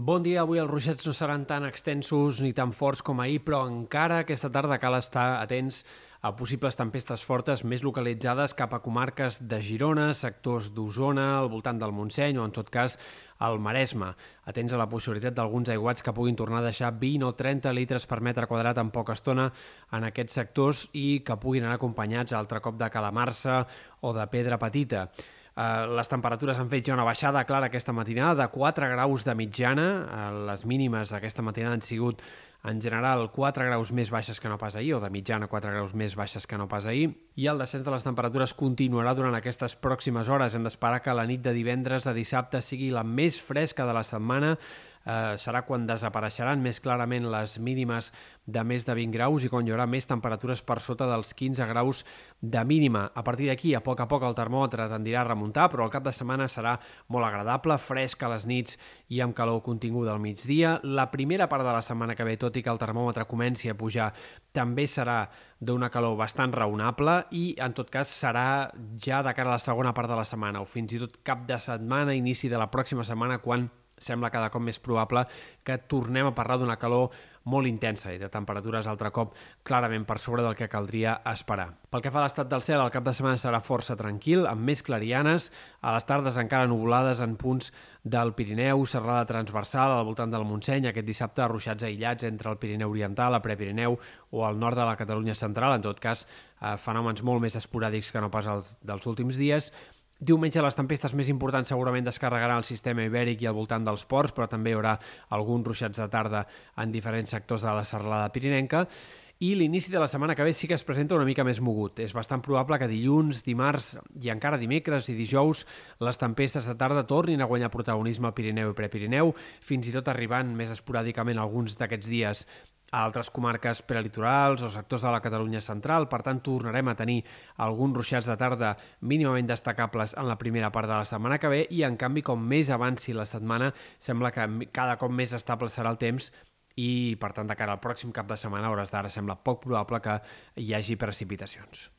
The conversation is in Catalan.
Bon dia, avui els ruixats no seran tan extensos ni tan forts com ahir, però encara aquesta tarda cal estar atents a possibles tempestes fortes més localitzades cap a comarques de Girona, sectors d'Osona, al voltant del Montseny o, en tot cas, al Maresme. Atents a la possibilitat d'alguns aiguats que puguin tornar a deixar 20 o 30 litres per metre quadrat en poca estona en aquests sectors i que puguin anar acompanyats altre cop de calamarsa o de pedra petita. Eh, les temperatures han fet ja una baixada clara aquesta matinada de 4 graus de mitjana. Uh, les mínimes aquesta matinada han sigut en general 4 graus més baixes que no pas ahir, o de mitjana 4 graus més baixes que no pas ahir, i el descens de les temperatures continuarà durant aquestes pròximes hores. Hem d'esperar que la nit de divendres a dissabte sigui la més fresca de la setmana, eh, serà quan desapareixeran més clarament les mínimes de més de 20 graus i quan hi haurà més temperatures per sota dels 15 graus de mínima. A partir d'aquí, a poc a poc, el termòmetre tendirà a remuntar, però el cap de setmana serà molt agradable, fresc a les nits i amb calor continguda al migdia. La primera part de la setmana que ve, tot i que el termòmetre comenci a pujar, també serà d'una calor bastant raonable i, en tot cas, serà ja de cara a la segona part de la setmana o fins i tot cap de setmana, inici de la pròxima setmana, quan sembla cada cop més probable que tornem a parlar d'una calor molt intensa i de temperatures altre cop clarament per sobre del que caldria esperar. Pel que fa a l'estat del cel, el cap de setmana serà força tranquil, amb més clarianes, a les tardes encara nuvolades en punts del Pirineu, serrada transversal al voltant del Montseny, aquest dissabte ruixats aïllats entre el Pirineu Oriental, el Prepirineu o el nord de la Catalunya Central, en tot cas eh, fenòmens molt més esporàdics que no pas els dels últims dies, Diumenge les tempestes més importants segurament descarregaran el sistema ibèric i al voltant dels ports, però també hi haurà alguns ruixats de tarda en diferents sectors de la serralada pirinenca i l'inici de la setmana que ve sí que es presenta una mica més mogut. És bastant probable que dilluns, dimarts i encara dimecres i dijous les tempestes de tarda tornin a guanyar protagonisme al Pirineu i Prepirineu, fins i tot arribant més esporàdicament alguns d'aquests dies a altres comarques prelitorals o sectors de la Catalunya central. Per tant, tornarem a tenir alguns ruixats de tarda mínimament destacables en la primera part de la setmana que ve i, en canvi, com més avanci la setmana, sembla que cada cop més estable serà el temps i, per tant, de cara al pròxim cap de setmana, hores d'ara, sembla poc probable que hi hagi precipitacions.